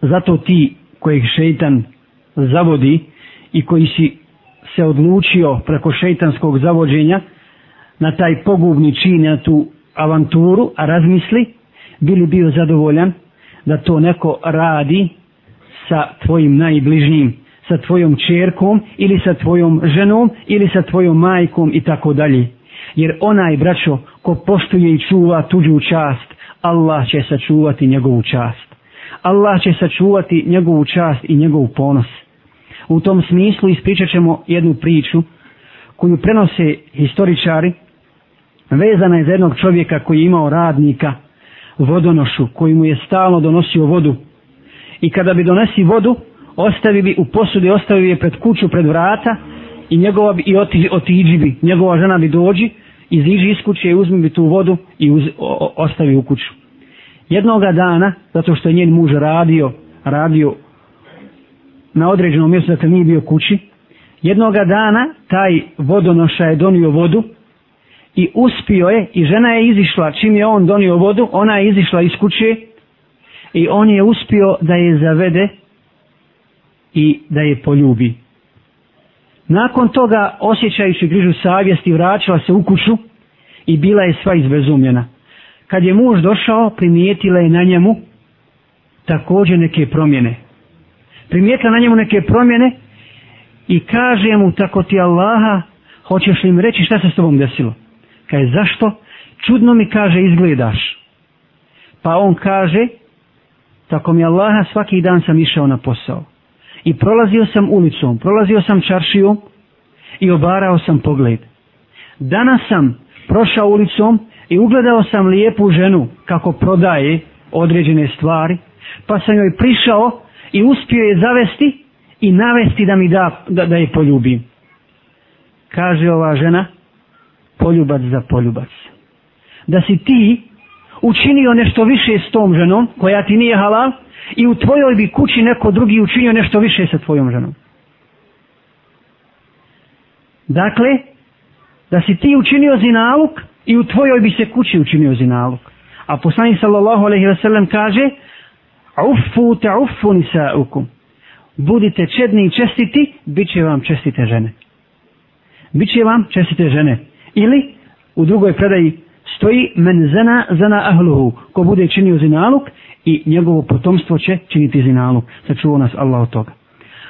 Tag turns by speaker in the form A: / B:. A: zato ti kojeg šeitan zavodi i koji si se odlučio preko šeitanskog zavođenja na taj pogubni čin, na tu avanturu, a razmisli, bili bio zadovoljan da to neko radi sa tvojim najbližnjim, sa tvojom čerkom ili sa tvojom ženom ili sa tvojom majkom i tako dalje. Jer onaj braćo ko poštuje i čuva tuđu čast, Allah će sačuvati njegovu čast. Allah će sačuvati njegovu čast i njegov ponos. U tom smislu ispričat ćemo jednu priču koju prenose historičari vezana je za jednog čovjeka koji je imao radnika vodonošu koji mu je stalno donosio vodu i kada bi donesi vodu ostavi bi u posudi ostavi je pred kuću pred vrata i njegova bi i oti, otiđi bi njegova žena bi dođi iziđi iz kuće i uzmi bi tu vodu i uz, o, ostavi u kuću jednoga dana, zato što je njen muž radio, radio na određenom mjestu, dakle nije bio kući, jednoga dana taj vodonoša je donio vodu i uspio je i žena je izišla, čim je on donio vodu, ona je izišla iz kuće i on je uspio da je zavede i da je poljubi. Nakon toga, osjećajući grižu savjesti, vraćala se u kuću i bila je sva izbezumljena. Kad je muž došao, primijetila je na njemu također neke promjene. Primijetila na njemu neke promjene i kaže mu tako ti Allaha, hoćeš li mi reći šta se s tobom desilo? Kaže, zašto? Čudno mi kaže, izgledaš. Pa on kaže, tako mi Allaha, svaki dan sam išao na posao. I prolazio sam ulicom, prolazio sam čaršijom i obarao sam pogled. Danas sam prošao ulicom, i ugledao sam lijepu ženu kako prodaje određene stvari, pa sam joj prišao i uspio je zavesti i navesti da mi da, da, da je poljubim. Kaže ova žena, poljubac za poljubac. Da si ti učinio nešto više s tom ženom, koja ti nije halal, i u tvojoj bi kući neko drugi učinio nešto više sa tvojom ženom. Dakle, da si ti učinio zinaluk, i u tvojoj bi se kući učinio zinaluk. A poslanik sallallahu alejhi ve sellem kaže: "Ufu ta'ufu nisa'ukum." Budite čedni i čestiti, bit će vam čestite žene. Bit će vam čestite žene. Ili, u drugoj predaji, stoji men zana zana ahluhu, ko bude činio zinaluk i njegovo potomstvo će činiti zinaluk. Sačuvao nas Allah od toga.